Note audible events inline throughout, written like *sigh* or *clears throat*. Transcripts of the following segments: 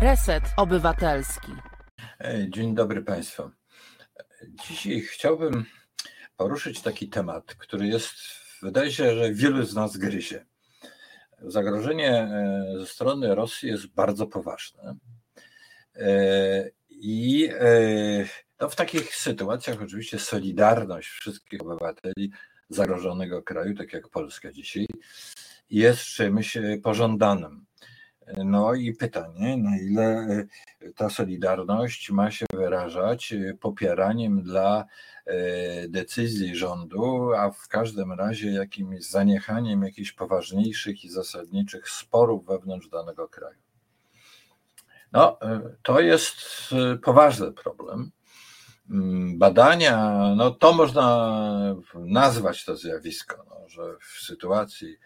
Reset Obywatelski. Dzień dobry Państwu. Dzisiaj chciałbym poruszyć taki temat, który jest, wydaje się, że wielu z nas gryzie. Zagrożenie e, ze strony Rosji jest bardzo poważne. E, I e, no w takich sytuacjach oczywiście solidarność wszystkich obywateli zagrożonego kraju, tak jak Polska dzisiaj, jest czymś pożądanym. No i pytanie, na ile e, ta solidarność ma się wyrażać e, popieraniem dla e, decyzji rządu, a w każdym razie jakimś zaniechaniem jakichś poważniejszych i zasadniczych sporów wewnątrz danego kraju. No, to jest poważny problem. Mm, badania, no to można nazwać to zjawisko, no, że w sytuacji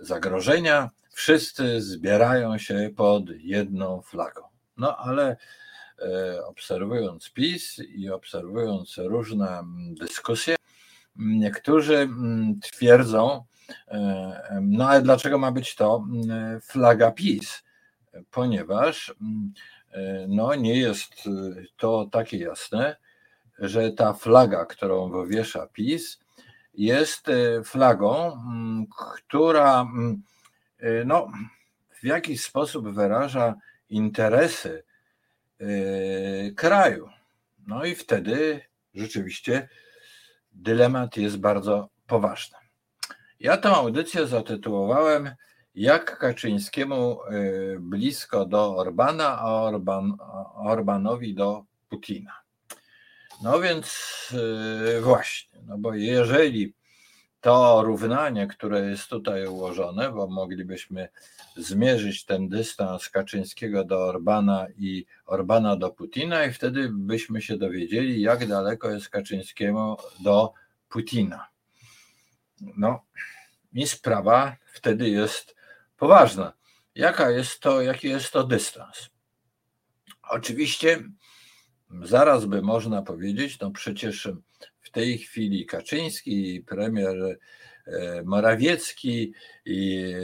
zagrożenia wszyscy zbierają się pod jedną flagą. No ale e, obserwując PiS i obserwując różne mm, dyskusje, niektórzy mm, twierdzą, e, no ale dlaczego ma być to mm, flaga PiS? Ponieważ e, no, nie jest to takie jasne, że ta flaga, którą wywiesza PiS, jest flagą, która no, w jakiś sposób wyraża interesy y, kraju. No i wtedy rzeczywiście dylemat jest bardzo poważny. Ja tę audycję zatytułowałem Jak Kaczyńskiemu y, blisko do Orbana, a Orban, Orbanowi do Putina. No więc właśnie, no bo jeżeli to równanie, które jest tutaj ułożone, bo moglibyśmy zmierzyć ten dystans Kaczyńskiego do Orbana i Orbana do Putina, i wtedy byśmy się dowiedzieli, jak daleko jest Kaczyńskiemu do Putina. No i sprawa wtedy jest poważna. Jaka jest to, jaki jest to dystans? Oczywiście zaraz by można powiedzieć, no przecież tej chwili Kaczyński, premier e, Morawiecki i,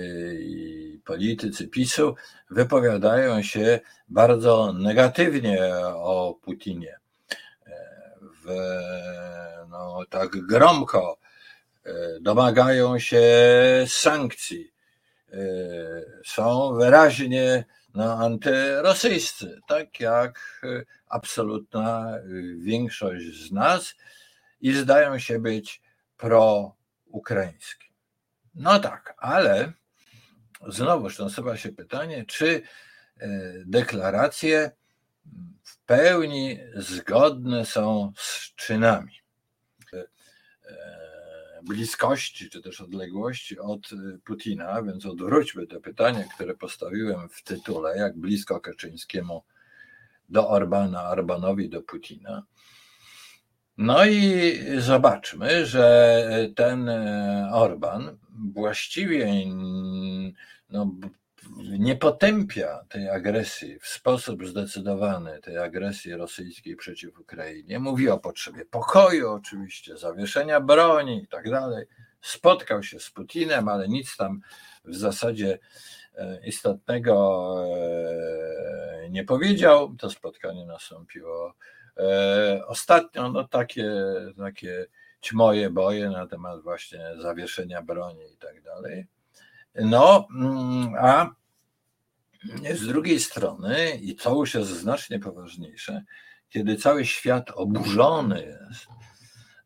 i, politycy PiSu wypowiadają się bardzo negatywnie o Putinie. E, w, no, tak gromko e, domagają się sankcji. Są wyraźnie no, antyrosyjscy, tak jak absolutna większość z nas i zdają się być proukraińskie. No tak, ale znowuż nasuwa się pytanie, czy e, deklaracje w pełni zgodne są z czynami e, bliskości czy też odległości od Putina, więc odwróćmy to pytanie, które postawiłem w tytule, jak blisko Kaczyńskiemu do Orbana, Orbanowi do Putina. No i zobaczmy, że ten e, Orban właściwie no, nie potępia tej agresji w sposób zdecydowany, tej agresji rosyjskiej przeciw Ukrainie. Mówi o potrzebie pokoju, oczywiście, zawieszenia broni i tak dalej. Spotkał się z Putinem, ale nic tam w zasadzie e, istotnego e, nie powiedział. To spotkanie nastąpiło ostatnio no takie, takie ćmoje boje na temat właśnie zawieszenia broni i tak dalej. No, mm, a z drugiej strony, i to już jest znacznie poważniejsze, kiedy cały świat oburzony jest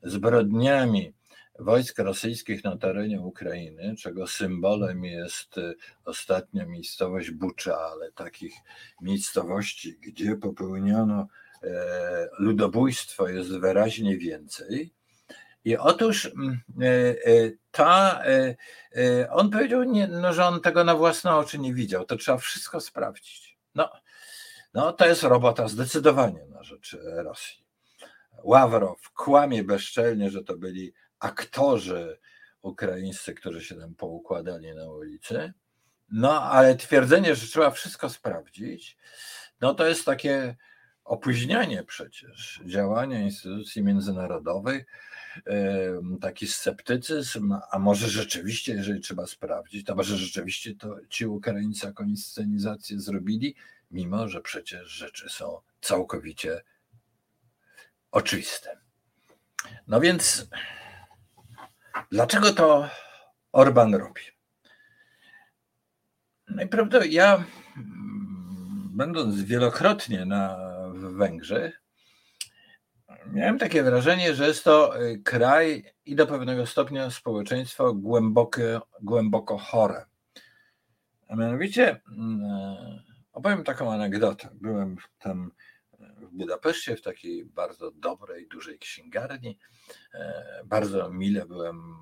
zbrodniami wojsk rosyjskich na terenie Ukrainy, czego symbolem jest ostatnia miejscowość Bucza, ale takich miejscowości, gdzie popełniono E, ludobójstwo jest wyraźnie więcej. I otóż mm, e, e, ta, on powiedział, nie, no, że on tego na własne oczy nie widział, to trzeba wszystko sprawdzić. No, no to jest robota zdecydowanie na rzecz Rosji. Ławrow kłamie bezczelnie, że to byli aktorzy ukraińscy, którzy się tam poukładali na ulicy. No, ale twierdzenie, że trzeba wszystko sprawdzić, no to jest takie opóźnianie przecież działania instytucji międzynarodowych, taki sceptycyzm, a może rzeczywiście, jeżeli trzeba sprawdzić, to może rzeczywiście to ci Ukraińcy jaką inscenizację zrobili, mimo że przecież rzeczy są całkowicie oczywiste. No więc, dlaczego to Orban robi? Najprawdopodobniej ja, mm, będąc wielokrotnie na Węgrzech, miałem takie wrażenie, że jest to y, kraj i do pewnego stopnia społeczeństwo głęboko, głęboko chore. A mianowicie mm, e, opowiem taką anegdotę. Byłem tam w Budapeszcie w takiej bardzo dobrej, dużej księgarni. E, bardzo mile byłem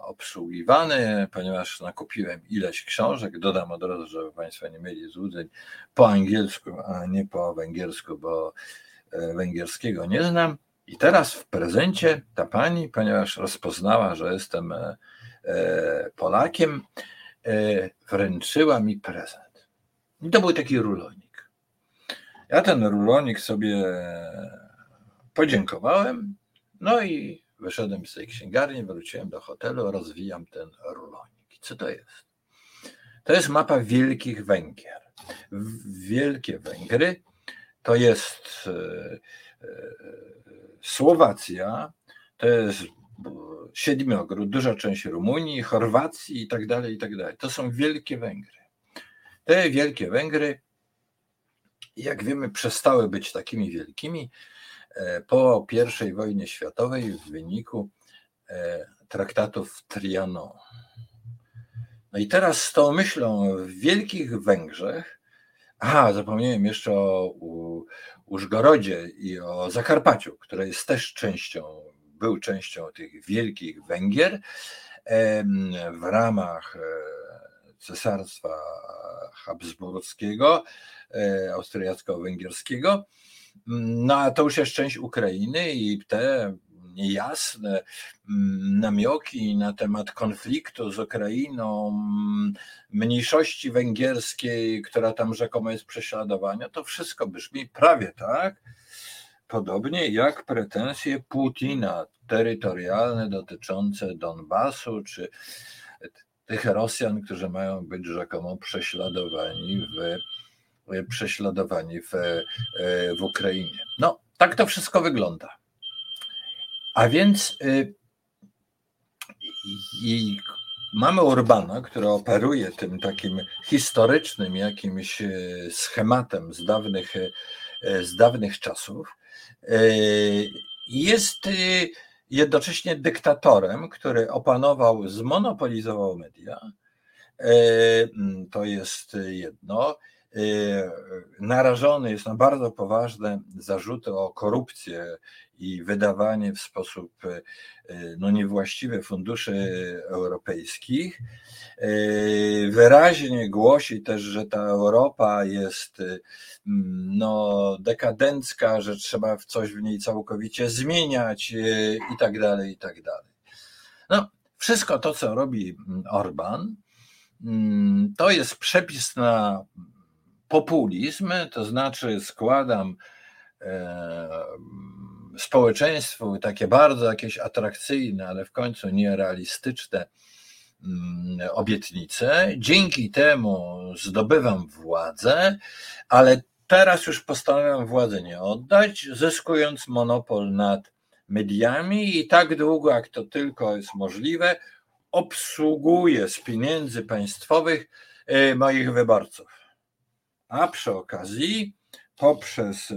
obsługiwany, ponieważ nakupiłem ileś książek. Dodam od razu, żeby Państwo nie mieli złudzeń po angielsku, a nie po węgiersku, bo e, węgierskiego nie znam. I teraz w prezencie ta pani, ponieważ rozpoznała, że jestem e, e, Polakiem, wręczyła mi prezent. I to był taki rulonik. Ja ten rulonik sobie podziękowałem, no i Wyszedłem z tej księgarni, wróciłem do hotelu, rozwijam ten rulonik. Co to jest? To jest mapa Wielkich Węgier. Wielkie Węgry to jest e, e, Słowacja, to jest Siedmiogród, duża część Rumunii, Chorwacji i tak dalej, i tak dalej. To są Wielkie Węgry. Te Wielkie Węgry, jak wiemy, przestały być takimi wielkimi, E, po I wojnie światowej w wyniku e, traktatów Trianon. No i teraz z tą myślą w Wielkich Węgrzech, aha, zapomniałem jeszcze o Użgorodzie i o Zakarpaciu, które jest też częścią, był częścią tych Wielkich Węgier w ramach e, Cesarstwa Habsburskiego, austriacko-węgierskiego. No a to już jest część Ukrainy i te niejasne mm, namioki na temat konfliktu z Ukrainą, mm, mniejszości węgierskiej, która tam rzekomo jest prześladowania, to wszystko brzmi prawie tak, podobnie jak pretensje Putina terytorialne dotyczące Donbasu, czy tych Rosjan, którzy mają być rzekomo prześladowani w prześladowani w, e, w Ukrainie. No, tak to wszystko wygląda. A więc y, i mamy Urbana, który operuje tym takim historycznym jakimś e, schematem z dawnych, z dawnych czasów. Jest jednocześnie dyktatorem, który opanował, zmonopolizował media. To jest jedno. Y, narażony jest na bardzo poważne zarzuty o korupcję i wydawanie w sposób y, no, niewłaściwy funduszy europejskich. Y, wyraźnie głosi też, że ta Europa jest no, dekadencka, że trzeba coś w niej całkowicie zmieniać i tak dalej, i tak dalej. No, wszystko to, co robi Orban, to jest przepis na populizm, to znaczy składam e, społeczeństwu takie bardzo jakieś atrakcyjne, ale w końcu nierealistyczne mm, obietnice. Dzięki temu zdobywam władzę, ale teraz już postanawiam władzę nie oddać, zyskując monopol nad mediami i tak długo, jak to tylko jest możliwe, obsługuję z pieniędzy państwowych e, moich wyborców a przy okazji poprzez e,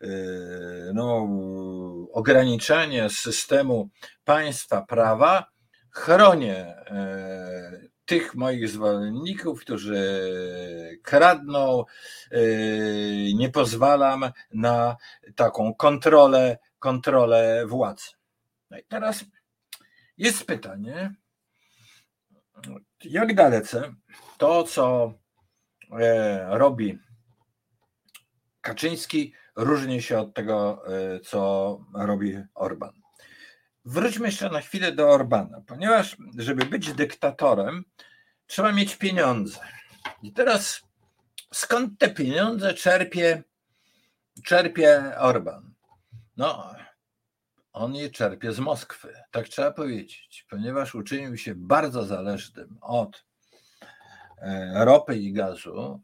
e, no, ograniczenie systemu państwa prawa chronię e, tych moich zwolenników, którzy kradną, nie pozwalam na taką kontrolę, kontrolę władzy. No i teraz jest pytanie, jak dalece to, co E, robi Kaczyński, różni się od tego, e, co robi Orban. Wróćmy jeszcze na chwilę do Orbana, ponieważ, żeby być dyktatorem, trzeba mieć pieniądze. I teraz skąd te pieniądze czerpie, czerpie Orban? No, on je czerpie z Moskwy, tak trzeba powiedzieć, ponieważ uczynił się bardzo zależnym od e, ropy i gazu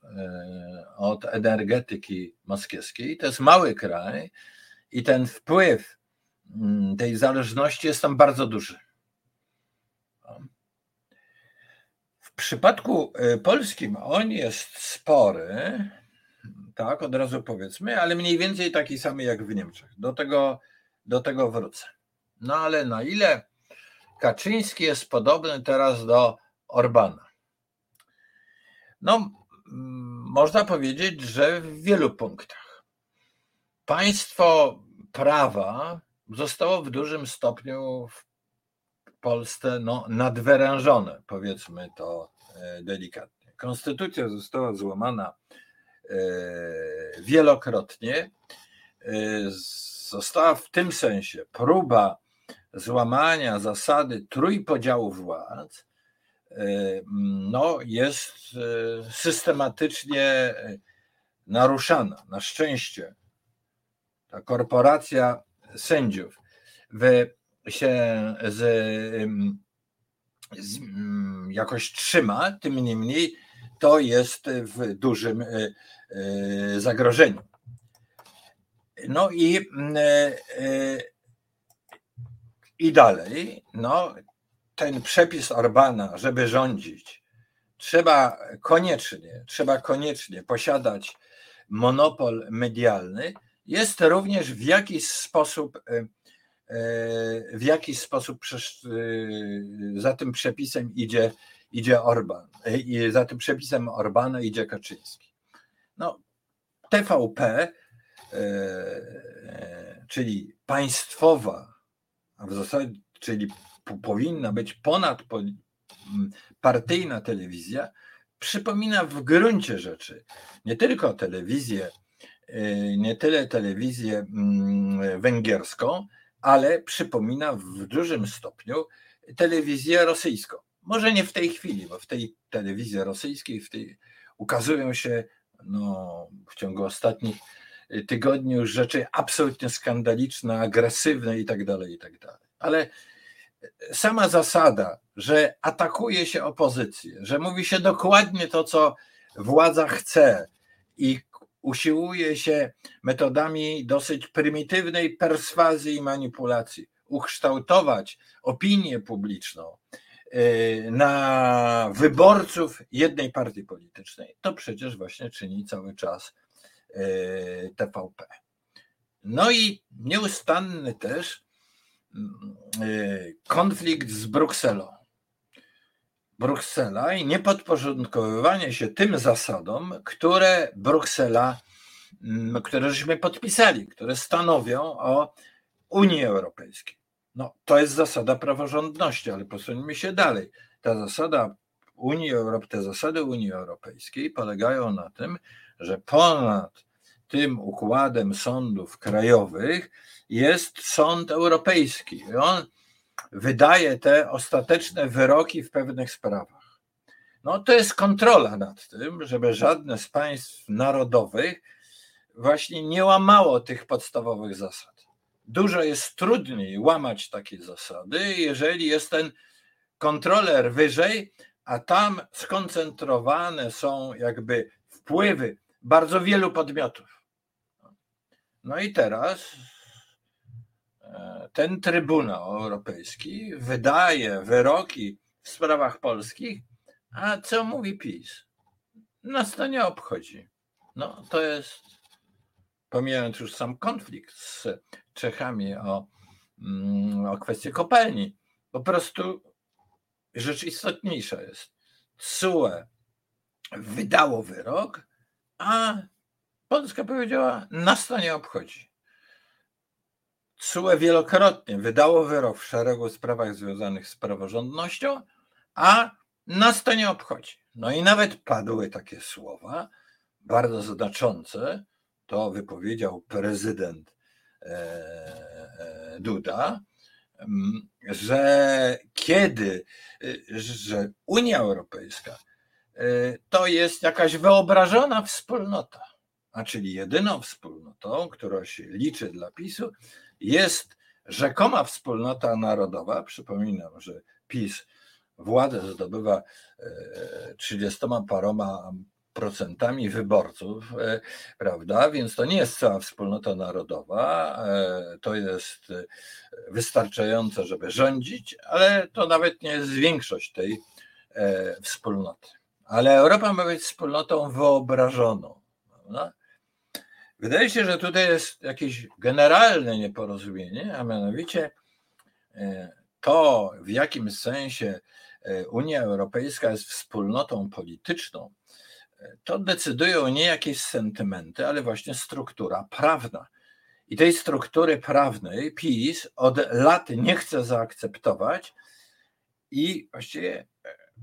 od energetyki moskiewskiej. To jest mały kraj i ten wpływ mm, tej zależności jest tam bardzo duży. W przypadku polskim on jest spory, tak, od razu powiedzmy, ale mniej więcej taki sam jak w Niemczech. Do tego, do tego wrócę. No ale na ile Kaczyński jest podobny teraz do Orbana? No, można powiedzieć, że w wielu punktach. Państwo prawa zostało w dużym stopniu w Polsce no, nadwyrężone, powiedzmy to e, delikatnie. Konstytucja została złamana e, wielokrotnie. E, została w tym sensie próba złamania zasady trójpodziału władz no, jest e, systematycznie e, naruszana. Na szczęście ta korporacja sędziów wy się z, z, jakoś trzyma, tym niemniej to jest w dużym zagrożeniu. No i i dalej, no, ten przepis Orbana, żeby rządzić, trzeba koniecznie, trzeba koniecznie posiadać monopol medialny, jest również w jakiś sposób, e, e, w jakiś sposób e, za tym przepisem idzie, idzie Orban, za tym przepisem Orbana idzie Kaczyński. No, TVP, czyli państwowa w zasadzie, czyli powinna być ponadpartyjna telewizja, przypomina w gruncie rzeczy nie tylko telewizję, y, nie tyle telewizję mm, węgierską, ale przypomina w dużym stopniu telewizję rosyjską. Może nie w tej chwili, bo w tej telewizji rosyjskiej w tej, ukazują się no, w ciągu ostatnich tygodniu rzeczy absolutnie skandaliczne, agresywne i tak dalej, i tak dalej. Ale sama zasada, że atakuje się opozycję, że mówi się dokładnie to, co władza chce i usiłuje się metodami dosyć prymitywnej perswazji i manipulacji ukształtować opinię publiczną y, na wyborców jednej partii politycznej, to przecież właśnie czyni cały czas E, TVP. No i nieustanny też konflikt z Brukselą. Bruksela i niepodporządkowywanie się tym zasadom, które Bruksela, mm, które żeśmy podpisali, które stanowią o Unii Europejskiej. No, to jest zasada praworządności, ale posuńmy się dalej. Ta zasada Unii Europejskiej, te zasady Unii Europejskiej polegają na tym, że ponad tym układem sądów krajowych jest sąd europejski. I on wydaje te ostateczne wyroki w pewnych sprawach. No to jest kontrola nad tym, żeby żadne z państw narodowych właśnie nie łamało tych podstawowych zasad. Dużo jest trudniej łamać takie zasady, jeżeli jest ten kontroler wyżej, a tam skoncentrowane są jakby wpływy bardzo wielu podmiotów. No i teraz e, ten Trybunał Europejski wydaje wyroki w sprawach polskich, a co mówi PiS? Nas to nie obchodzi. No to jest, pomijając już sam konflikt z Czechami o, mm, o kwestię kopalni, po prostu rzecz istotniejsza jest. CUE wydało wyrok, a Polska powiedziała, nas to nie obchodzi. CUE wielokrotnie wydało wyrok w szeregu sprawach związanych z praworządnością, a nas to nie obchodzi. No i nawet padły takie słowa, bardzo znaczące, to wypowiedział prezydent e, e, Duda, że kiedy, że Unia Europejska e, to jest jakaś wyobrażona wspólnota, a czyli jedyną wspólnotą, która się liczy dla PiSu, jest rzekoma wspólnota narodowa. Przypominam, że PiS władzę zdobywa 30 paroma procentami wyborców, prawda? Więc to nie jest cała wspólnota narodowa, to jest wystarczające, żeby rządzić, ale to nawet nie jest większość tej wspólnoty. Ale Europa ma być wspólnotą wyobrażoną. Prawda? Wydaje się, że tutaj jest jakieś generalne nieporozumienie, a mianowicie e, to, w jakim sensie e, Unia Europejska jest wspólnotą polityczną, e, to decydują nie jakieś sentymenty, ale właśnie struktura prawna. I tej struktury prawnej PiS od lat nie chce zaakceptować i właściwie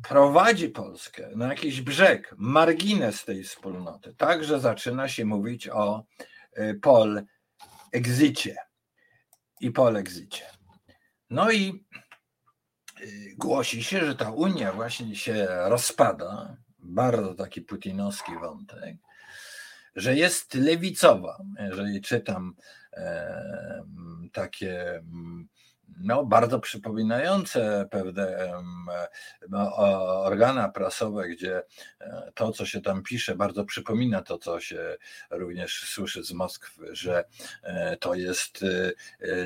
prowadzi Polskę na jakiś brzeg, margines tej wspólnoty, tak, że zaczyna się mówić o y, pol exicie i pol exicie. No i y, głosi się, że ta Unia właśnie się rozpada, bardzo taki putinowski wątek, że jest lewicowa. Jeżeli czytam e, takie no, bardzo przypominające pewne no, organa prasowe, gdzie e, to, co się tam pisze, bardzo przypomina to, co się również słyszy z Moskwy, że e, to jest e,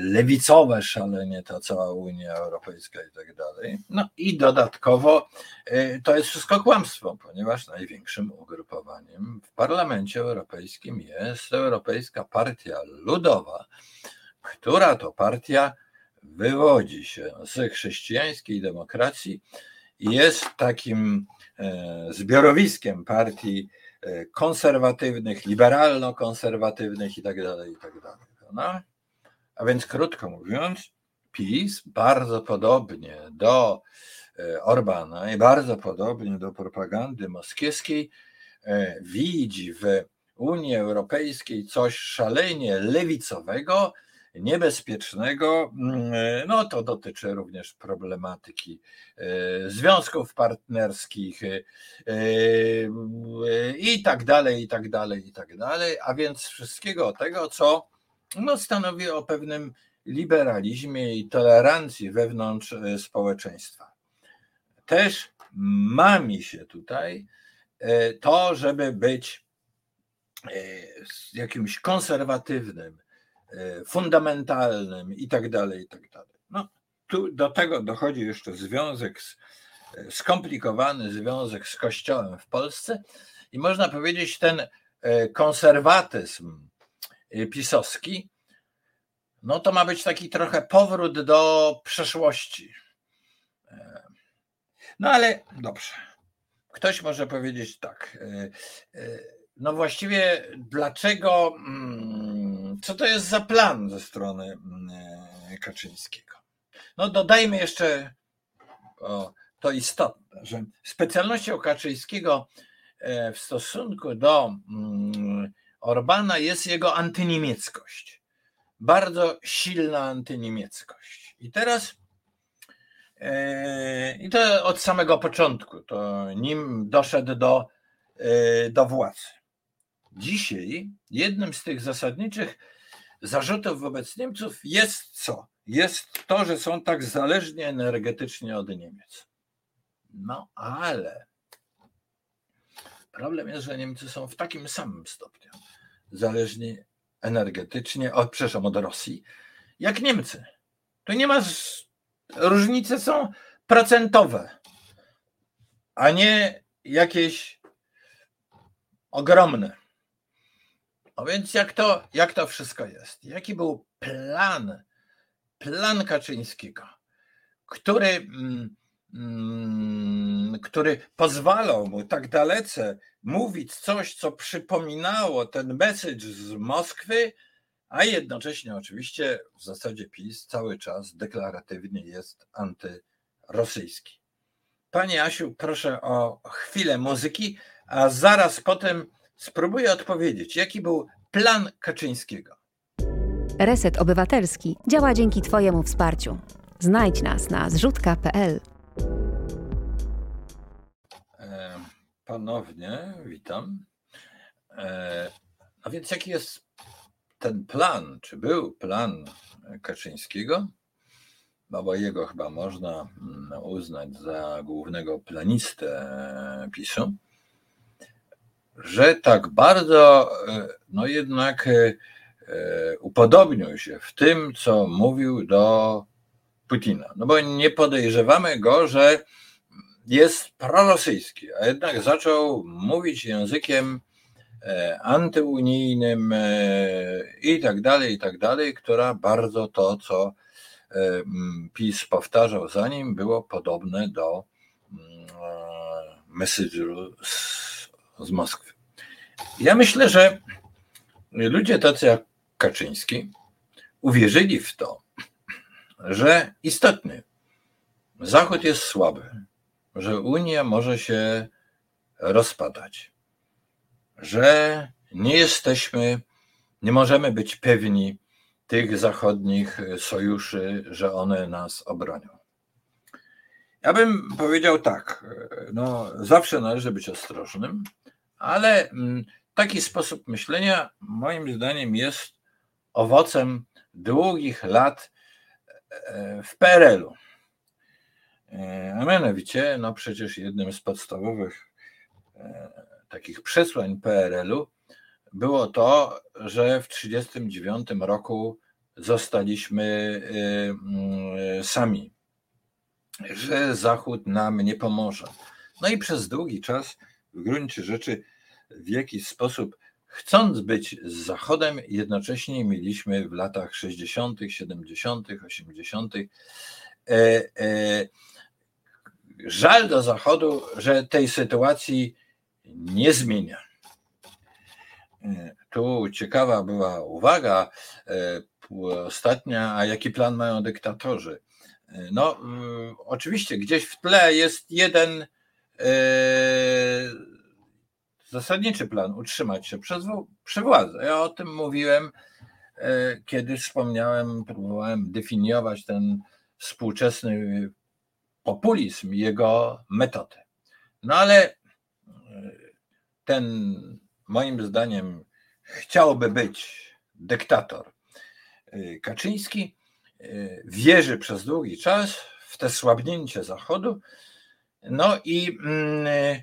lewicowe szalenie ta cała Unia Europejska i tak dalej. No i dodatkowo to jest wszystko kłamstwo, ponieważ największym ugrupowaniem w Parlamencie Europejskim jest Europejska Partia Ludowa, która to partia wywodzi się z chrześcijańskiej demokracji i jest takim e, zbiorowiskiem partii e, konserwatywnych, liberalno-konserwatywnych i dalej, i tak dalej. No? A więc krótko mówiąc, PiS bardzo podobnie do e, Orbana i bardzo podobnie do propagandy moskiewskiej widzi w Unii Europejskiej coś szalenie lewicowego, niebezpiecznego. Mm, no to dotyczy również problematyki e, związków partnerskich e, e, i tak dalej, i tak dalej, i tak dalej, a więc wszystkiego tego, co no, stanowi o pewnym liberalizmie i tolerancji wewnątrz społeczeństwa. Też mami się tutaj to, żeby być jakimś konserwatywnym, E, fundamentalnym i tak dalej, i tak dalej. No, tu do tego dochodzi jeszcze związek, z, e, skomplikowany związek z Kościołem w Polsce i można powiedzieć ten e, konserwatyzm pisowski, no to ma być taki trochę powrót do przeszłości. No ale dobrze. Ktoś może powiedzieć tak. No właściwie dlaczego mm, co to jest za plan ze strony mm, e, Kaczyńskiego? No dodajmy jeszcze to istotne, że specjalnością Kaczyńskiego e, w stosunku do mm, Orbana jest jego antyniemieckość. Bardzo silna antyniemieckość. I teraz e, i to od samego początku, to nim doszedł do, do władzy. Dzisiaj jednym z tych zasadniczych zarzutów wobec Niemców jest co? Jest to, że są tak zależni energetycznie od Niemiec. No ale problem jest, że Niemcy są w takim samym stopniu zależni energetycznie, od, przepraszam, od Rosji, jak Niemcy. Tu nie ma, różnice są procentowe, a nie jakieś ogromne. No więc jak to, jak to wszystko jest? Jaki był plan, plan Kaczyńskiego, który, mm, mm, który pozwalał mu tak dalece mówić coś, co przypominało ten message z Moskwy, a jednocześnie oczywiście w zasadzie PiS cały czas deklaratywnie jest antyrosyjski. Panie Asiu, proszę o chwilę muzyki, a zaraz potem Spróbuję odpowiedzieć, jaki był plan Kaczyńskiego. Reset Obywatelski działa dzięki Twojemu wsparciu. Znajdź nas na zrzutka.pl. E, ponownie witam. E, a więc jaki jest ten plan, czy był plan Kaczyńskiego? no bo jego chyba można mm, uznać za głównego planistę PiSu, że tak bardzo, e, no jednak e, e, upodobnił się w tym, co mówił do Putina. No bo nie podejrzewamy go, że jest prorosyjski, a jednak zaczął mówić językiem antyunijnym i tak dalej, i tak dalej, która bardzo to, co PiS powtarzał za nim, było podobne do messengeru z Moskwy. Ja myślę, że ludzie tacy jak Kaczyński uwierzyli w to, że istotny Zachód jest słaby, że Unia może się rozpadać, że nie jesteśmy, nie możemy być pewni tych zachodnich sojuszy, że one nas obronią. Ja bym powiedział tak, no zawsze należy być ostrożnym, ale mm, taki sposób myślenia, moim zdaniem, jest owocem długich lat e, w PRL-u. E, a mianowicie, no przecież jednym z podstawowych e, takich przesłań PRL-u było to, że w 1939 roku zostaliśmy mm, sami, że Zachód nam nie pomoże. No i przez długi czas w gruncie rzeczy w jakiś sposób, chcąc być z Zachodem, jednocześnie mieliśmy w latach 60., 70., 80. E, e, żal do Zachodu, że tej sytuacji nie zmienia. E, tu ciekawa była uwaga e, ostatnia, a jaki plan mają dyktatorzy? E, no, oczywiście gdzieś w tle jest jeden zasadniczy plan utrzymać się przez, przy władzy. Ja o tym mówiłem, e, kiedy wspomniałem, próbowałem definiować ten współczesny populizm jego metody. No ale e, ten, moim zdaniem, chciałby być dyktator. E, Kaczyński wierzy przez długi czas w te słabnięcie Zachodu, no i mm,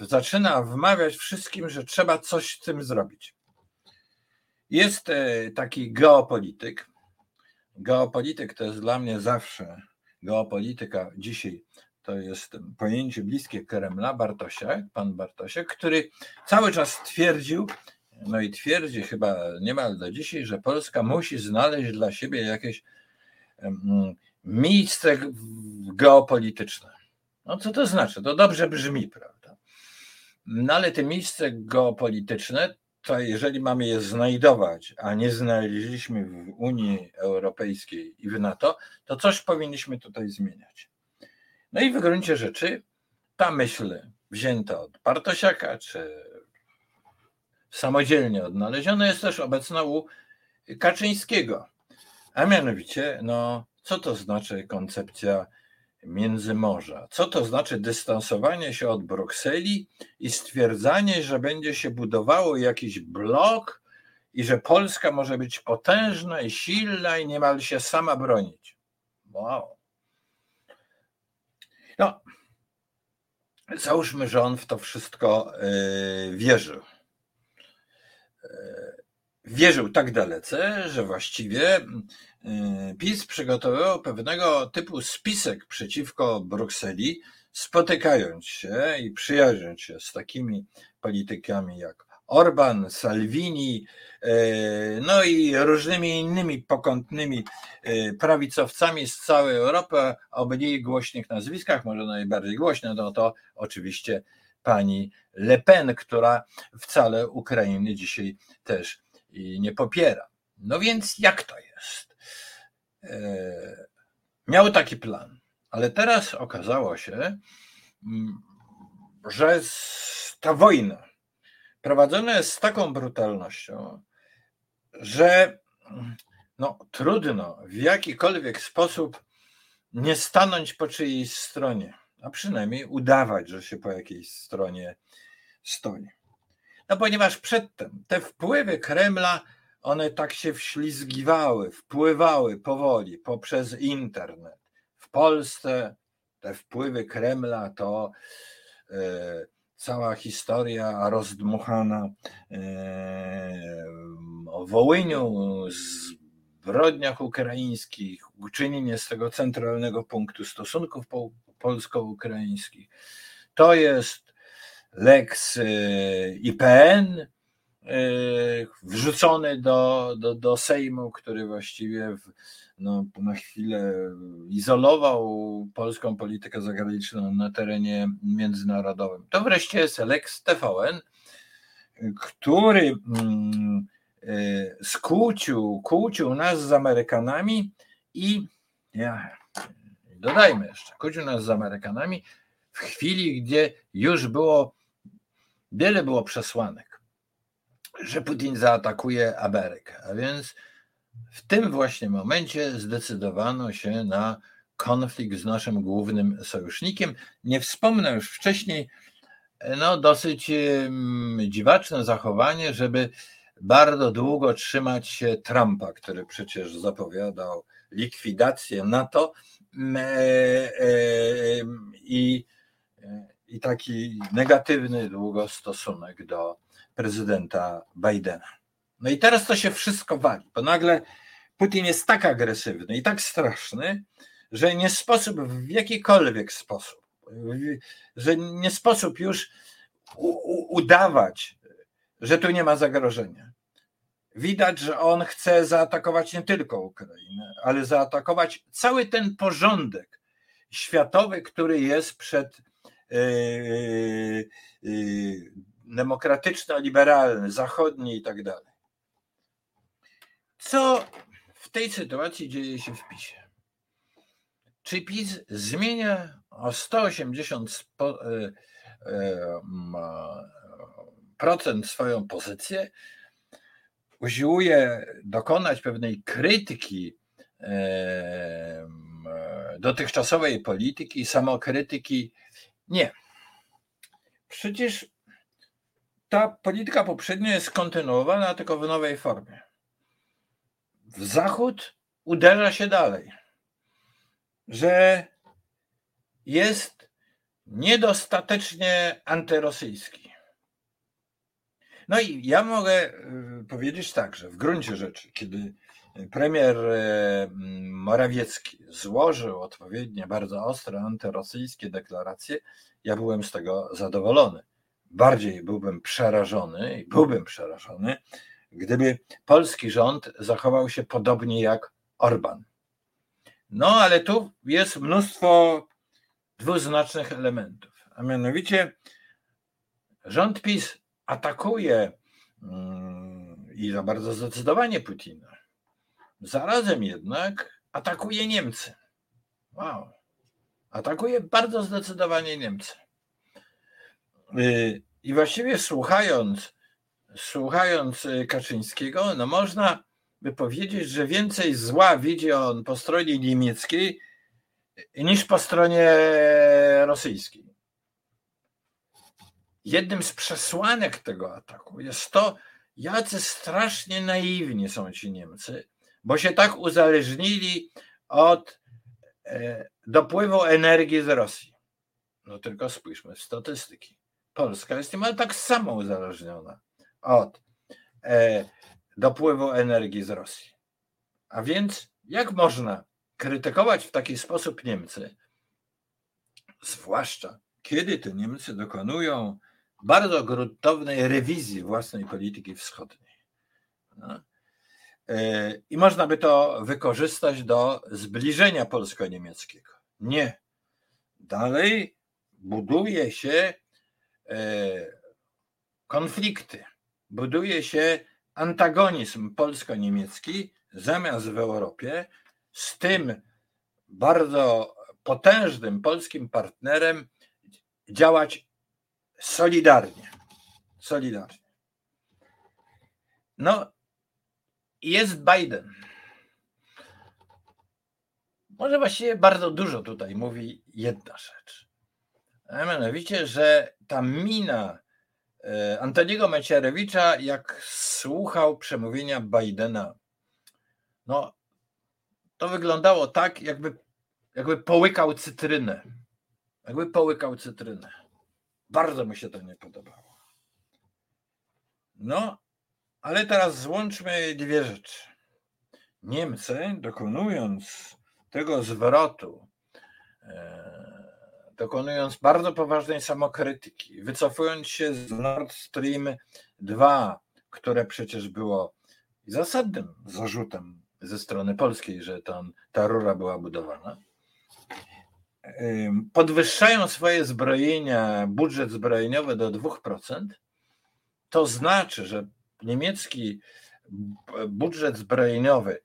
zaczyna wmawiać wszystkim, że trzeba coś z tym zrobić. Jest taki geopolityk. Geopolityk to jest dla mnie zawsze geopolityka dzisiaj to jest pojęcie bliskie Kremla, Bartosiak, pan Bartosiak, który cały czas twierdził, no i twierdzi chyba niemal do dzisiaj, że Polska musi znaleźć dla siebie jakieś miejsce geopolityczne. No co to znaczy? To dobrze brzmi, prawda? No ale te miejsce geopolityczne, to jeżeli mamy je znajdować, a nie znaleźliśmy w Unii Europejskiej i w NATO, to coś powinniśmy tutaj zmieniać. No i w gruncie rzeczy ta myśl wzięta od Bartosiaka, czy samodzielnie odnaleziona, jest też obecna u Kaczyńskiego. A mianowicie, no, co to znaczy koncepcja Międzymorza. Co to znaczy dystansowanie się od Brukseli i stwierdzanie, że będzie się budowało jakiś blok i że Polska może być potężna i silna i niemal się sama bronić. Wow. No, załóżmy, że on w to wszystko yy, wierzył. Yy, wierzył tak dalece, że właściwie Y, PiS przygotowywał pewnego typu spisek przeciwko Brukseli, spotykając się i przyjaźniąc się z takimi politykami jak Orban, Salvini, y, no i różnymi innymi pokątnymi prawicowcami z całej Europy o mniej głośnych nazwiskach, może najbardziej głośne, no to oczywiście pani Le Pen, która wcale Ukrainy dzisiaj też nie popiera. No więc jak to jest? E, miały taki plan, ale teraz okazało się, mm, że ta wojna prowadzona jest z taką brutalnością, że no, trudno w jakikolwiek sposób nie stanąć po czyjejś stronie, a przynajmniej udawać, że się po jakiejś stronie stoi. No ponieważ przedtem te wpływy Kremla one tak się wślizgiwały, wpływały powoli poprzez internet. W Polsce te wpływy Kremla to e, cała historia rozdmuchana e, o Wołyniu, zbrodniach ukraińskich, uczynienie z tego centralnego punktu stosunków polsko-ukraińskich. To jest Lex e, IPN, wrzucony do, do, do Sejmu, który właściwie w, no, na chwilę izolował polską politykę zagraniczną na terenie międzynarodowym. To wreszcie jest Lex TVN, który mm, y, skłócił, kłócił nas z Amerykanami i ja, dodajmy jeszcze, kłócił nas z Amerykanami w chwili, gdzie już było, wiele było przesłanek, że Putin zaatakuje Amerykę, a więc w tym właśnie momencie zdecydowano się na konflikt z naszym głównym sojusznikiem. Nie wspomnę już wcześniej, no dosyć dziwaczne zachowanie, żeby bardzo długo trzymać się Trumpa, który przecież zapowiadał likwidację NATO i, i taki negatywny długo stosunek do prezydenta Bidena. No i teraz to się wszystko wali, bo nagle Putin jest tak agresywny i tak straszny, że nie sposób w jakikolwiek sposób, że nie sposób już udawać, że tu nie ma zagrożenia. Widać, że on chce zaatakować nie tylko Ukrainę, ale zaatakować cały ten porządek światowy, który jest przed yy, yy, demokratyczno-liberalny, zachodni i tak dalej. Co w tej sytuacji dzieje się w PiSie? Czy PiS zmienia o 180 spo, e, e, procent swoją pozycję? Usiłuje dokonać pewnej krytyki dotychczasowej polityki, samokrytyki? Nie. Przecież ta polityka poprzednia jest kontynuowana tylko w nowej formie w Zachód uderza się dalej, że jest niedostatecznie antyrosyjski. No i ja mogę y, powiedzieć tak, że w gruncie rzeczy, kiedy premier y, Morawiecki złożył odpowiednie bardzo ostre antyrosyjskie deklaracje, ja byłem z tego zadowolony. Bardziej byłbym przerażony i byłbym przerażony, gdyby polski rząd zachował się podobnie jak Orban. No ale tu jest mnóstwo dwuznacznych elementów, a mianowicie rząd PiS atakuje mm, i za bardzo zdecydowanie Putina. Zarazem jednak atakuje Niemcy. Wow. Atakuje bardzo zdecydowanie Niemcy. Y, I właściwie słuchając słuchając y, Kaczyńskiego, no można by powiedzieć, że więcej zła widzi on po stronie niemieckiej niż po stronie rosyjskiej. Jednym z przesłanek tego ataku jest to, jacy strasznie naiwni są ci Niemcy, bo się tak uzależnili od e, dopływu energii z Rosji. No tylko spójrzmy w statystyki. Polska jest niemal tak samo uzależniona od e, dopływu energii z Rosji. A więc jak można krytykować w taki sposób Niemcy, zwłaszcza kiedy te Niemcy dokonują bardzo gruntownej rewizji własnej polityki wschodniej. No. E, I można by to wykorzystać do zbliżenia polsko-niemieckiego. Nie. Dalej buduje się e, konflikty buduje się antagonizm polsko-niemiecki zamiast w Europie z tym bardzo potężnym polskim partnerem działać solidarnie. Solidarnie. No, jest Biden. Może właściwie bardzo dużo tutaj mówi jedna rzecz. A mianowicie, że ta mina e, Antoniego Macierewicza, jak słuchał przemówienia Bidena. No, to wyglądało tak, jakby, jakby połykał cytrynę. Jakby połykał cytrynę. Bardzo mi się to nie podobało. No, ale teraz złączmy dwie rzeczy. Niemcy, dokonując tego zwrotu, e, dokonując bardzo poważnej samokrytyki, wycofując się z Nord Stream 2, które przecież było zasadnym zarzutem ze strony polskiej, że tam ta rura była budowana, podwyższają swoje zbrojenia, budżet zbrojeniowy do 2%, to znaczy, że niemiecki budżet zbrojeniowy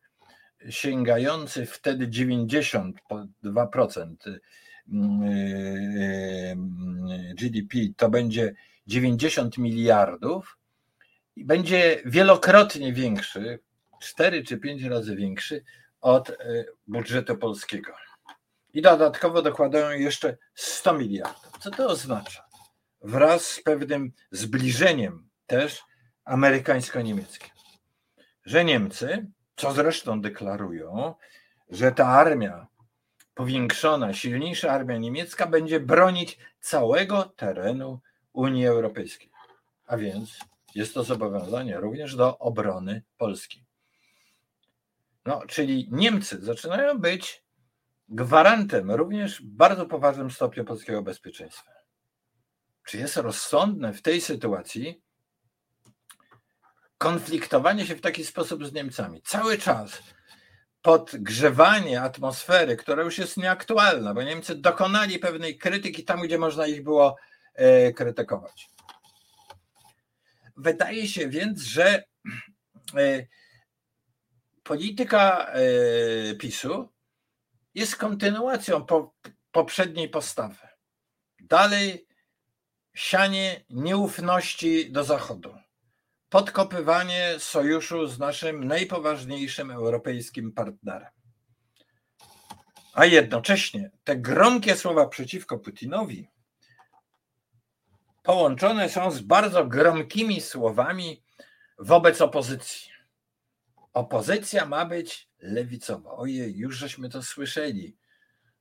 sięgający wtedy 92% GDP to będzie 90 miliardów i będzie wielokrotnie większy, 4 czy 5 razy większy od budżetu polskiego. I dodatkowo dokładają jeszcze 100 miliardów. Co to oznacza? Wraz z pewnym zbliżeniem też amerykańsko-niemieckim. Że Niemcy, co zresztą deklarują, że ta armia powiększona, silniejsza armia niemiecka będzie bronić całego terenu Unii Europejskiej. A więc jest to zobowiązanie również do obrony Polski. No, czyli Niemcy zaczynają być gwarantem również w bardzo poważnym stopniu polskiego bezpieczeństwa. Czy jest rozsądne w tej sytuacji konfliktowanie się w taki sposób z Niemcami? Cały czas podgrzewanie atmosfery, która już jest nieaktualna, bo Niemcy dokonali pewnej krytyki tam, gdzie można ich było e, krytykować. Wydaje się więc, że e, polityka e, PiSu jest kontynuacją po, poprzedniej postawy. Dalej sianie nieufności do Zachodu, podkopywanie sojuszu z naszym najpoważniejszym europejskim partnerem. A jednocześnie te gromkie słowa przeciwko Putinowi połączone są z bardzo gromkimi słowami wobec opozycji. Opozycja ma być lewicowa. Ojej, już żeśmy to słyszeli.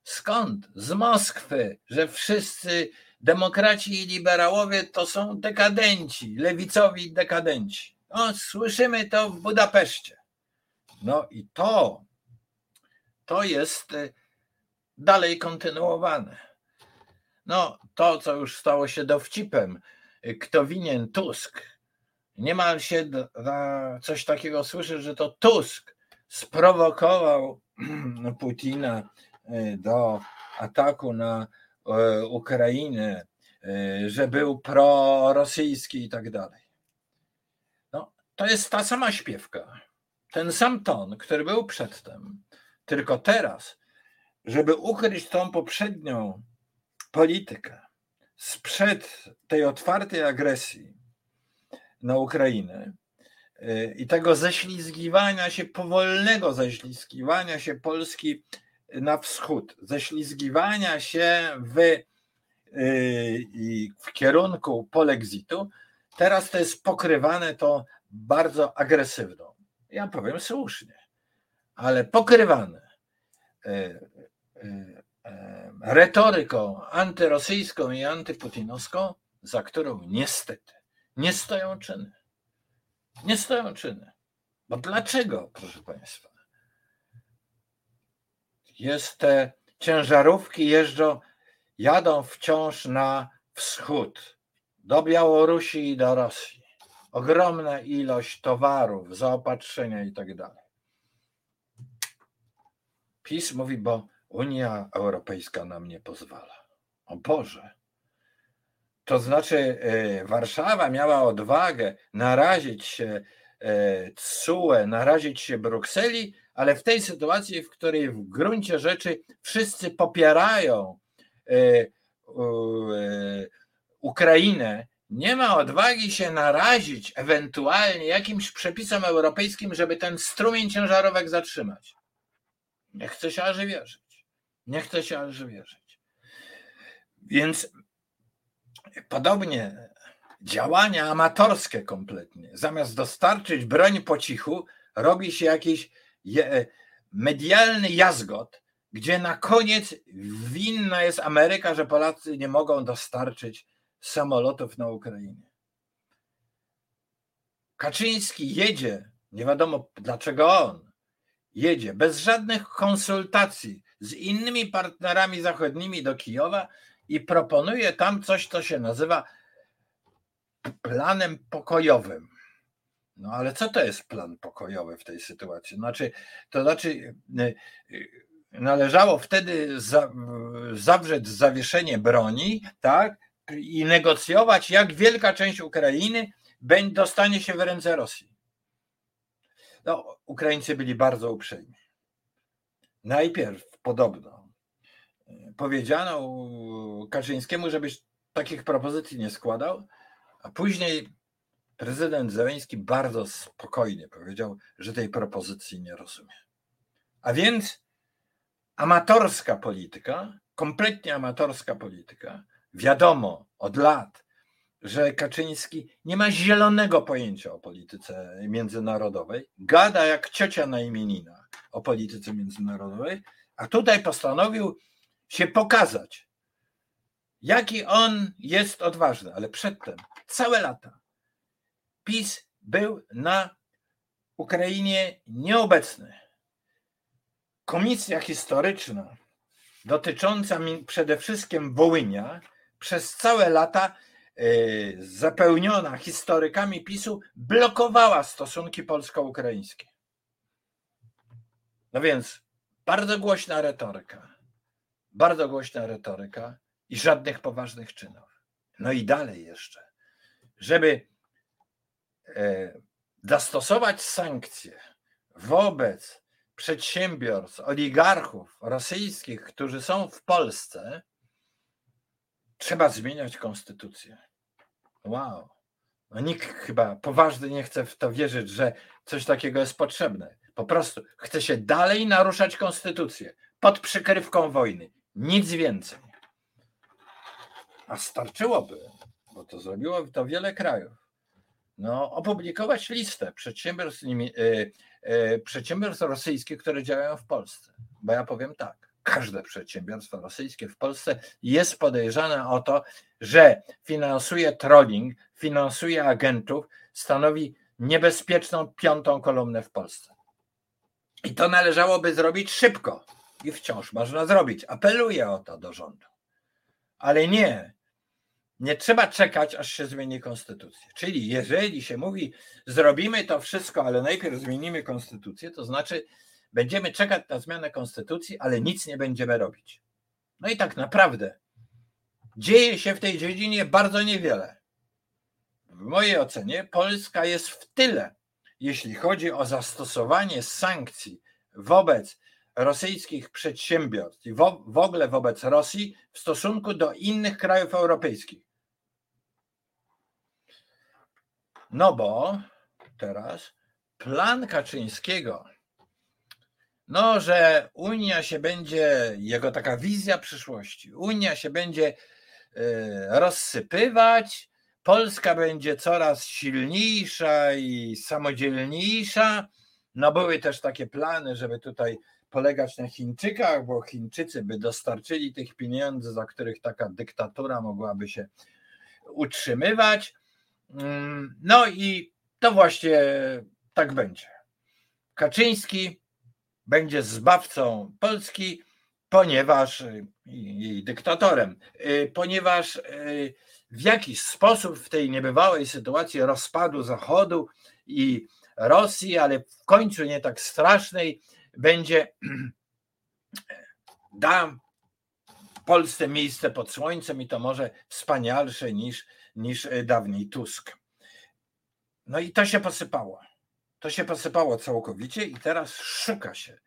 Skąd? Z Moskwy, że wszyscy demokraci i liberałowie to są dekadenci, lewicowi dekadenci. No, słyszymy to w Budapeszcie. No i to, to jest e, dalej kontynuowane. No, to, co już stało się dowcipem, e, kto winien Tusk. Niemal się coś takiego słyszy, że to Tusk sprowokował *clears throat* Putina e, do ataku na e, Ukrainę, e, że był prorosyjski i tak dalej. No, to jest ta sama śpiewka, ten sam ton, który był przedtem, tylko teraz, żeby ukryć tą poprzednią politykę sprzed tej otwartej agresji na Ukrainę, i tego ześlizgiwania się, powolnego ześlizgiwania się Polski na wschód, ześlizgiwania się w, y, w kierunku polexitu, teraz to jest pokrywane to bardzo agresywną. Ja powiem słusznie, ale pokrywane y, retoryką antyrosyjską i antyputinowską, za którą niestety nie stoją czyny. Nie stoją czyny. Bo dlaczego, proszę Państwa? Jest te ciężarówki jeżdżą, jadą wciąż na wschód, do Białorusi i do Rosji. Ogromna ilość towarów, zaopatrzenia i tak dalej. PiS mówi, bo Unia Europejska nam nie pozwala. O Boże, to znaczy, e, Warszawa miała odwagę narazić się CUE, narazić się Brukseli, ale w tej sytuacji, w której w gruncie rzeczy wszyscy popierają e, e, Ukrainę, nie ma odwagi się narazić ewentualnie jakimś przepisom europejskim, żeby ten strumień ciężarówek zatrzymać. Nie chce się aż wierzyć. Nie chce się aż wierzyć. Więc Podobnie działania amatorskie kompletnie. Zamiast dostarczyć broń po cichu, robi się jakiś medialny jazgot, gdzie na koniec winna jest Ameryka, że Polacy nie mogą dostarczyć samolotów na Ukrainę. Kaczyński jedzie, nie wiadomo dlaczego on jedzie, bez żadnych konsultacji z innymi partnerami zachodnimi do Kijowa i proponuje tam coś, co się nazywa planem pokojowym. No ale co to jest plan pokojowy w tej sytuacji? Znaczy, to znaczy, y, y, należało wtedy za, zawrzeć zawieszenie broni, tak, i negocjować, jak wielka część Ukrainy dostanie się w ręce Rosji. No, Ukraińcy byli bardzo uprzejmi. Najpierw podobno powiedziano Kaczyńskiemu, żebyś takich propozycji nie składał, a później prezydent Zeleński bardzo spokojnie powiedział, że tej propozycji nie rozumie. A więc amatorska polityka, kompletnie amatorska polityka, wiadomo od lat, że Kaczyński nie ma zielonego pojęcia o polityce międzynarodowej, gada jak ciocia na imieninach o polityce międzynarodowej, a tutaj postanowił się pokazać, jaki on jest odważny, ale przedtem całe lata PiS był na Ukrainie nieobecny. Komisja historyczna dotycząca przede wszystkim Wołynia przez całe lata e, zapełniona historykami PiSu blokowała stosunki polsko-ukraińskie. No więc bardzo głośna retoryka, bardzo głośna retoryka i żadnych poważnych czynów. No i dalej jeszcze, żeby e, zastosować sankcje wobec przedsiębiorstw, oligarchów rosyjskich, którzy są w Polsce, trzeba zmieniać konstytucję. Wow. No nikt chyba poważny nie chce w to wierzyć, że coś takiego jest potrzebne. Po prostu chce się dalej naruszać konstytucję pod przykrywką wojny. Nic więcej. A starczyłoby, bo to zrobiło to wiele krajów, no, opublikować listę przedsiębiorstw, e, e, przedsiębiorstw rosyjskich, które działają w Polsce. Bo ja powiem tak, każde przedsiębiorstwo rosyjskie w Polsce jest podejrzane o to, że finansuje trolling, finansuje agentów, stanowi niebezpieczną piątą kolumnę w Polsce. I to należałoby zrobić szybko. I wciąż można zrobić. Apeluję o to do rządu. Ale nie, nie trzeba czekać, aż się zmieni konstytucja. Czyli jeżeli się mówi, zrobimy to wszystko, ale najpierw zmienimy konstytucję, to znaczy będziemy czekać na zmianę konstytucji, ale nic nie będziemy robić. No i tak naprawdę dzieje się w tej dziedzinie bardzo niewiele. W mojej ocenie Polska jest w tyle, jeśli chodzi o zastosowanie sankcji wobec rosyjskich przedsiębiorstw i w, ogóle wobec Rosji w stosunku do innych krajów europejskich. No bo teraz plan Kaczyńskiego, no, że Unia się będzie, jego taka wizja przyszłości, Unia się będzie e, rozsypywać, Polska będzie coraz silniejsza i samodzielniejsza. No, były też takie plany, żeby tutaj polegać na Chińczykach, bo Chińczycy by dostarczyli tych pieniędzy, za których taka dyktatura mogłaby się utrzymywać. Mm, no i to właśnie tak będzie. Kaczyński będzie zbawcą Polski, ponieważ jej dyktatorem, y, ponieważ y, w jakiś sposób w tej niebywałej sytuacji rozpadu Zachodu i Rosji, ale w końcu nie tak strasznej, będzie *clears throat* da Polsce miejsce pod słońcem i to może wspanialsze niż niż e, dawniej Tusk. No i to się posypało. To się posypało całkowicie i teraz szuka się,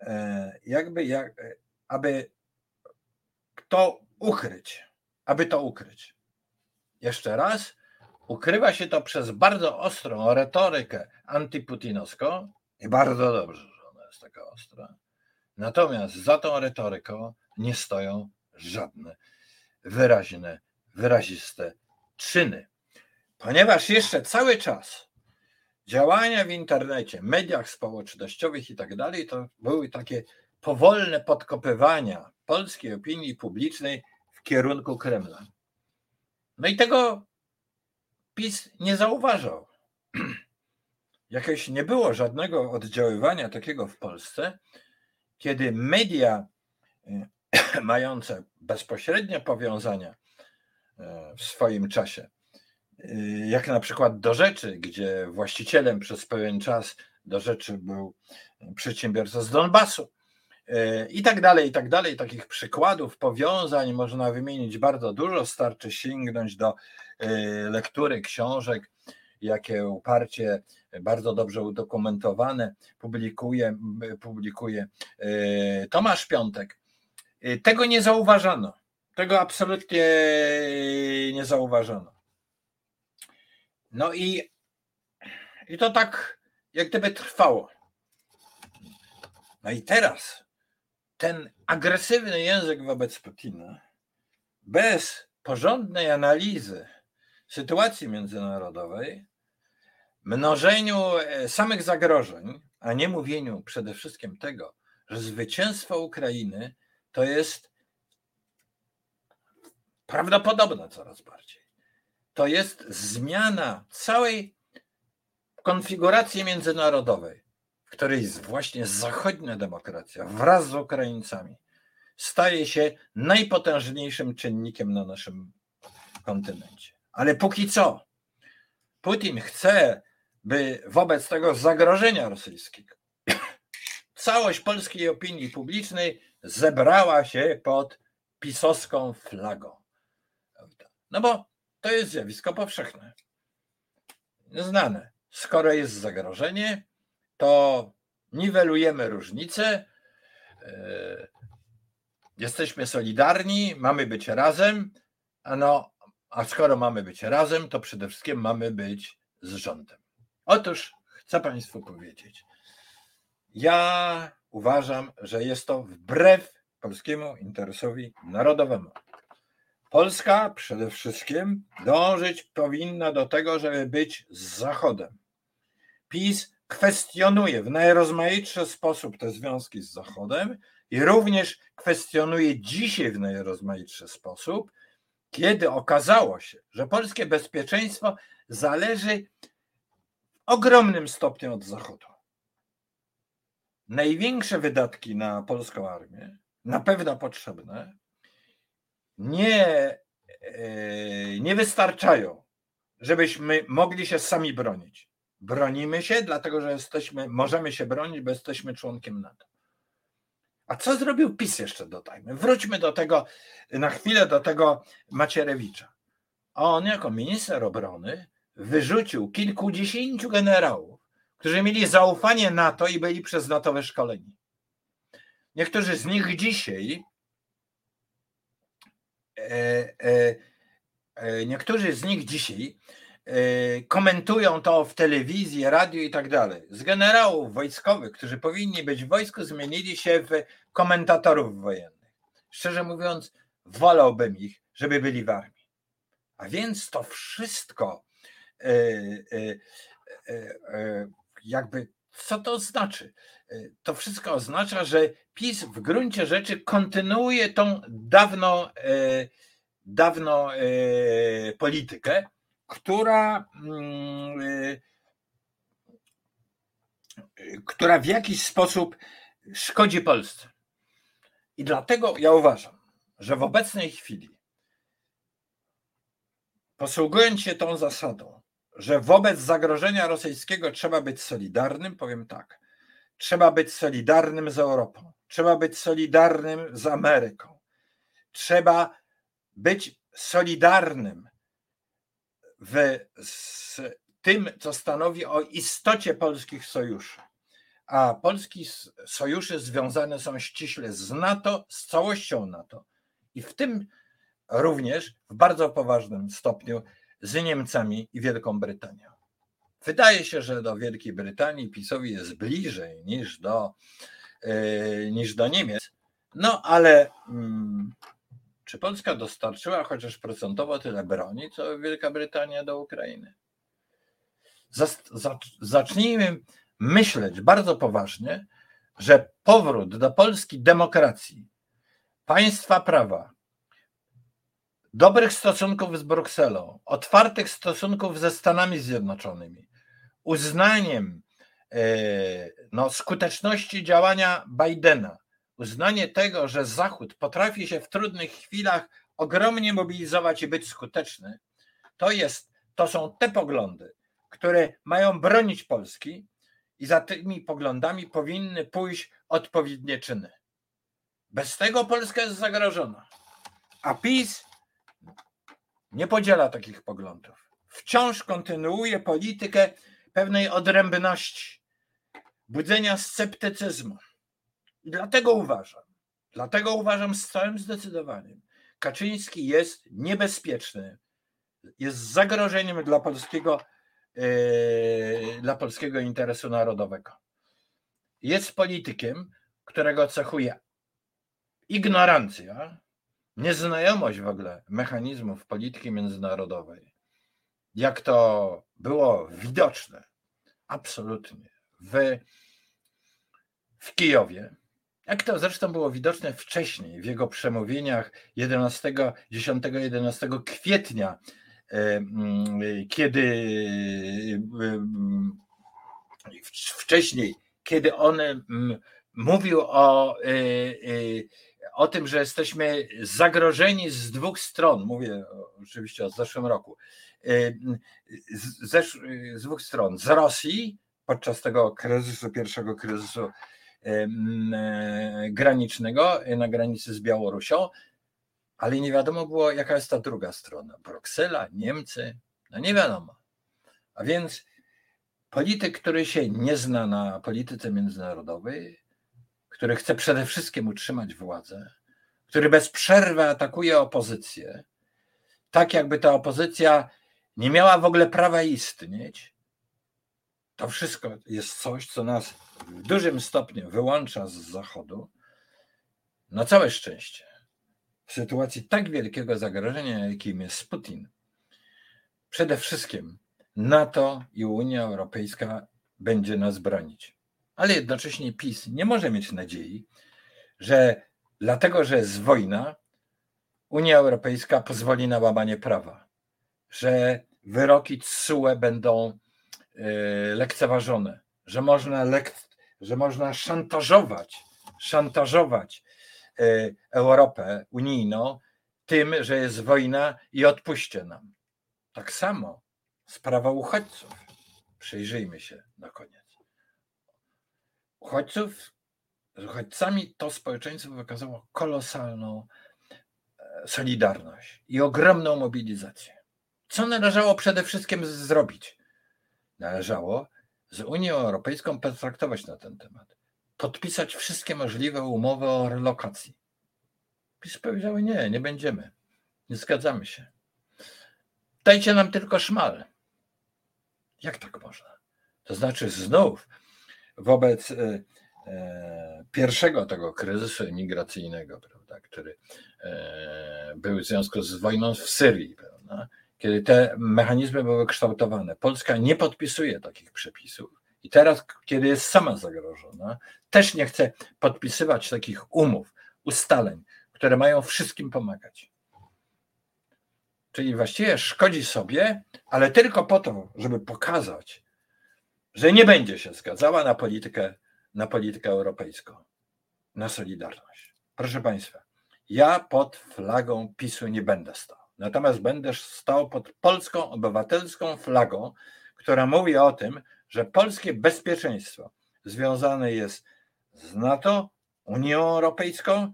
e, jakby, jak, e, aby to ukryć, aby to ukryć. Jeszcze raz, ukrywa się to przez bardzo ostrą retorykę antyputinowską i bardzo dobrze, jest taka ostra. Natomiast za tą retoryką nie stoją żadne wyraźne wyraziste czyny. ponieważ jeszcze cały czas działania w internecie, mediach społecznościowych i tak dalej, to były takie powolne podkopywania polskiej opinii publicznej w kierunku Kremla. No i tego PiS nie zauważał. *clears throat* Jakoś nie było żadnego oddziaływania takiego w Polsce, kiedy media e, *coughs* mające bezpośrednie powiązania e, w swoim czasie, e, jak na przykład do rzeczy, gdzie właścicielem przez pewien czas do rzeczy był przedsiębiorca z Donbasu, i tak dalej, i tak dalej. Takich przykładów, powiązań można wymienić bardzo dużo. Starczy sięgnąć do lektury książek, jakie uparcie bardzo dobrze udokumentowane publikuje, publikuje e, Tomasz Piątek. E, tego nie zauważano. Tego absolutnie nie zauważono. No i, i to tak jak gdyby trwało. No i teraz ten agresywny język wobec Putina, bez porządnej analizy sytuacji międzynarodowej, mnożeniu e, samych zagrożeń, a nie mówieniu przede wszystkim tego, że zwycięstwo Ukrainy to jest prawdopodobne coraz bardziej. To jest zmiana całej konfiguracji międzynarodowej, w której właśnie zachodnia demokracja wraz z Ukraińcami staje się najpotężniejszym czynnikiem na naszym kontynencie. Ale póki co Putin chce by wobec tego zagrożenia rosyjskiego *coughs* całość polskiej opinii publicznej zebrała się pod pisowską flagą. No bo to jest zjawisko powszechne. Znane. Skoro jest zagrożenie, to niwelujemy różnice, e, jesteśmy solidarni, mamy być razem, a, no, a skoro mamy być razem, to przede wszystkim mamy być z rządem. Otóż chcę Państwu powiedzieć, ja uważam, że jest to wbrew polskiemu interesowi narodowemu. Polska przede wszystkim dążyć powinna do tego, żeby być z Zachodem. PiS kwestionuje w najrozmaitszy sposób te związki z Zachodem i również kwestionuje dzisiaj w najrozmaitszy sposób, kiedy okazało się, że polskie bezpieczeństwo zależy ogromnym stopniu od Zachodu. Największe wydatki na polską armię, na pewno potrzebne, nie, e, nie wystarczają, żebyśmy mogli się sami bronić. Bronimy się, dlatego że jesteśmy, możemy się bronić, bo jesteśmy członkiem NATO. A co zrobił PiS jeszcze dodajmy? Wróćmy do tego, na chwilę do tego Macierewicza. On jako minister obrony wyrzucił kilkudziesięciu generałów, którzy mieli zaufanie NATO i byli przez NATO wyszkoleni. Niektórzy z nich dzisiaj, e, e, e, niektórzy z nich dzisiaj komentują to w telewizji, radiu i tak dalej. Z generałów wojskowych, którzy powinni być w wojsku, zmienili się w komentatorów wojennych. Szczerze mówiąc, wolałbym ich, żeby byli w armii. A więc to wszystko jakby co to znaczy? To wszystko oznacza, że PiS w gruncie rzeczy kontynuuje tą dawną, dawną politykę, która, mm, która w jakiś sposób szkodzi Polsce. I dlatego ja uważam, że w obecnej chwili, posługując się tą zasadą, że wobec zagrożenia rosyjskiego trzeba być solidarnym, powiem tak. Trzeba być solidarnym z Europą, trzeba być solidarnym z Ameryką, trzeba być solidarnym w, z tym, co stanowi o istocie polskich sojuszy. A polskie sojusze związane są ściśle z NATO, z całością NATO. I w tym również w bardzo poważnym stopniu z Niemcami i Wielką Brytanią. Wydaje się, że do Wielkiej Brytanii PiSowi jest bliżej niż do, yy, niż do Niemiec, no ale, yy, Czy Polska dostarczyła chociaż procentowo tyle broni, co Wielka Brytania do Ukrainy? Zacznijmy myśleć bardzo poważnie, że powrót do Polski demokracji, państwa prawa, dobrych stosunków z Brukselą, otwartych stosunków ze Stanami Zjednoczonymi, uznaniem e, no, skuteczności działania Bidena, uznanie tego, że Zachód potrafi się w trudnych chwilach ogromnie mobilizować i być skuteczny, to jest, to są te poglądy, które mają bronić Polski i za tymi poglądami powinny pójść odpowiednie czyny. Bez tego Polska jest zagrożona. A PiS nie podziela takich poglądów. Wciąż kontynuuje politykę pewnej odrębności, budzenia sceptycyzmu. I dlatego uważam, dlatego uważam z całym zdecydowaniem, Kaczyński jest niebezpieczny, jest zagrożeniem dla polskiego, yy, dla polskiego interesu narodowego. Jest politykiem, którego cechuje ignorancja, nieznajomość w ogóle mechanizmów polityki międzynarodowej, jak to było widoczne? Absolutnie. W, w Kijowie, jak to zresztą było widoczne wcześniej w jego przemówieniach 11, 10-11 kwietnia, kiedy wcześniej, kiedy on mówił o, e, o tym, że jesteśmy zagrożeni z dwóch stron, mówię oczywiście o zeszłym roku, e, z, z dwóch stron, z Rosji podczas tego kryzysu, pierwszego kryzysu granicznego na granicy z Białorusią, ale nie wiadomo było, jaka jest ta druga strona. Bruksela, Niemcy, no nie wiadomo. A więc polityk, który się nie zna na polityce międzynarodowej, który chce przede wszystkim utrzymać władzę, który bez przerwy atakuje opozycję, tak jakby ta opozycja nie miała w ogóle prawa istnieć, to wszystko jest coś, co nas w dużym stopniu wyłącza z Zachodu. Na całe szczęście, w sytuacji tak wielkiego zagrożenia, jakim jest Putin, przede wszystkim NATO i Unia Europejska będzie nas bronić. Ale jednocześnie PiS nie może mieć nadziei, że dlatego, że jest wojna, Unia Europejska pozwoli na łamanie prawa, że wyroki TSUE będą e, lekceważone, że można, lek, że można szantażować, szantażować e, Europę unijną tym, że jest wojna i odpuśćcie nam. Tak samo sprawa uchodźców. Przyjrzyjmy się na koniec. Uchodźców, z uchodźcami to społeczeństwo wykazało kolosalną e, solidarność i ogromną mobilizację. Co należało przede wszystkim zrobić? Należało z Unią Europejską potraktować na ten temat, podpisać wszystkie możliwe umowy o relokacji. PiS powiedziały nie, nie będziemy, nie zgadzamy się. Dajcie nam tylko szmal. Jak tak można? To znaczy znów wobec e, e, pierwszego tego kryzysu imigracyjnego, prawda, który e, był w związku z wojną w Syrii, prawda, kiedy te mechanizmy były kształtowane. Polska nie podpisuje takich przepisów i teraz, kiedy jest sama zagrożona, też nie chce podpisywać takich umów, ustaleń, które mają wszystkim pomagać. Czyli właściwie szkodzi sobie, ale tylko po to, żeby pokazać, że nie będzie się zgadzała na politykę, na politykę europejską, na solidarność. Proszę Państwa, ja pod flagą PiSu nie będę stał. Natomiast będę stał pod polską obywatelską flagą, która mówi o tym, że polskie bezpieczeństwo związane jest z NATO, Unią Europejską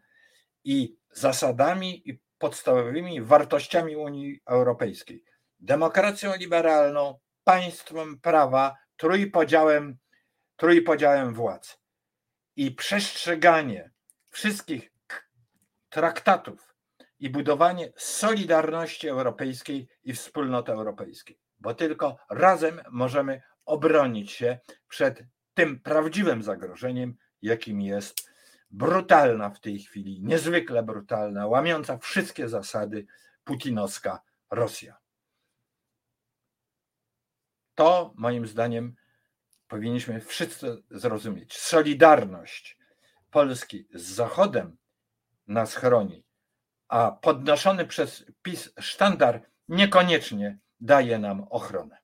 i zasadami i podstawowymi wartościami Unii Europejskiej. Demokracją liberalną, państwem prawa, trójpodziałem, trójpodziałem władz. I przestrzeganie wszystkich traktatów i budowanie solidarności europejskiej i wspólnoty europejskiej, bo tylko razem możemy obronić się przed tym prawdziwym zagrożeniem, jakim jest brutalna w tej chwili, niezwykle brutalna, łamiąca wszystkie zasady putinowska Rosja. To moim zdaniem powinniśmy wszyscy zrozumieć. Solidarność Polski z Zachodem nas chroni, a podnoszony przez PiS sztandar niekoniecznie daje nam ochronę.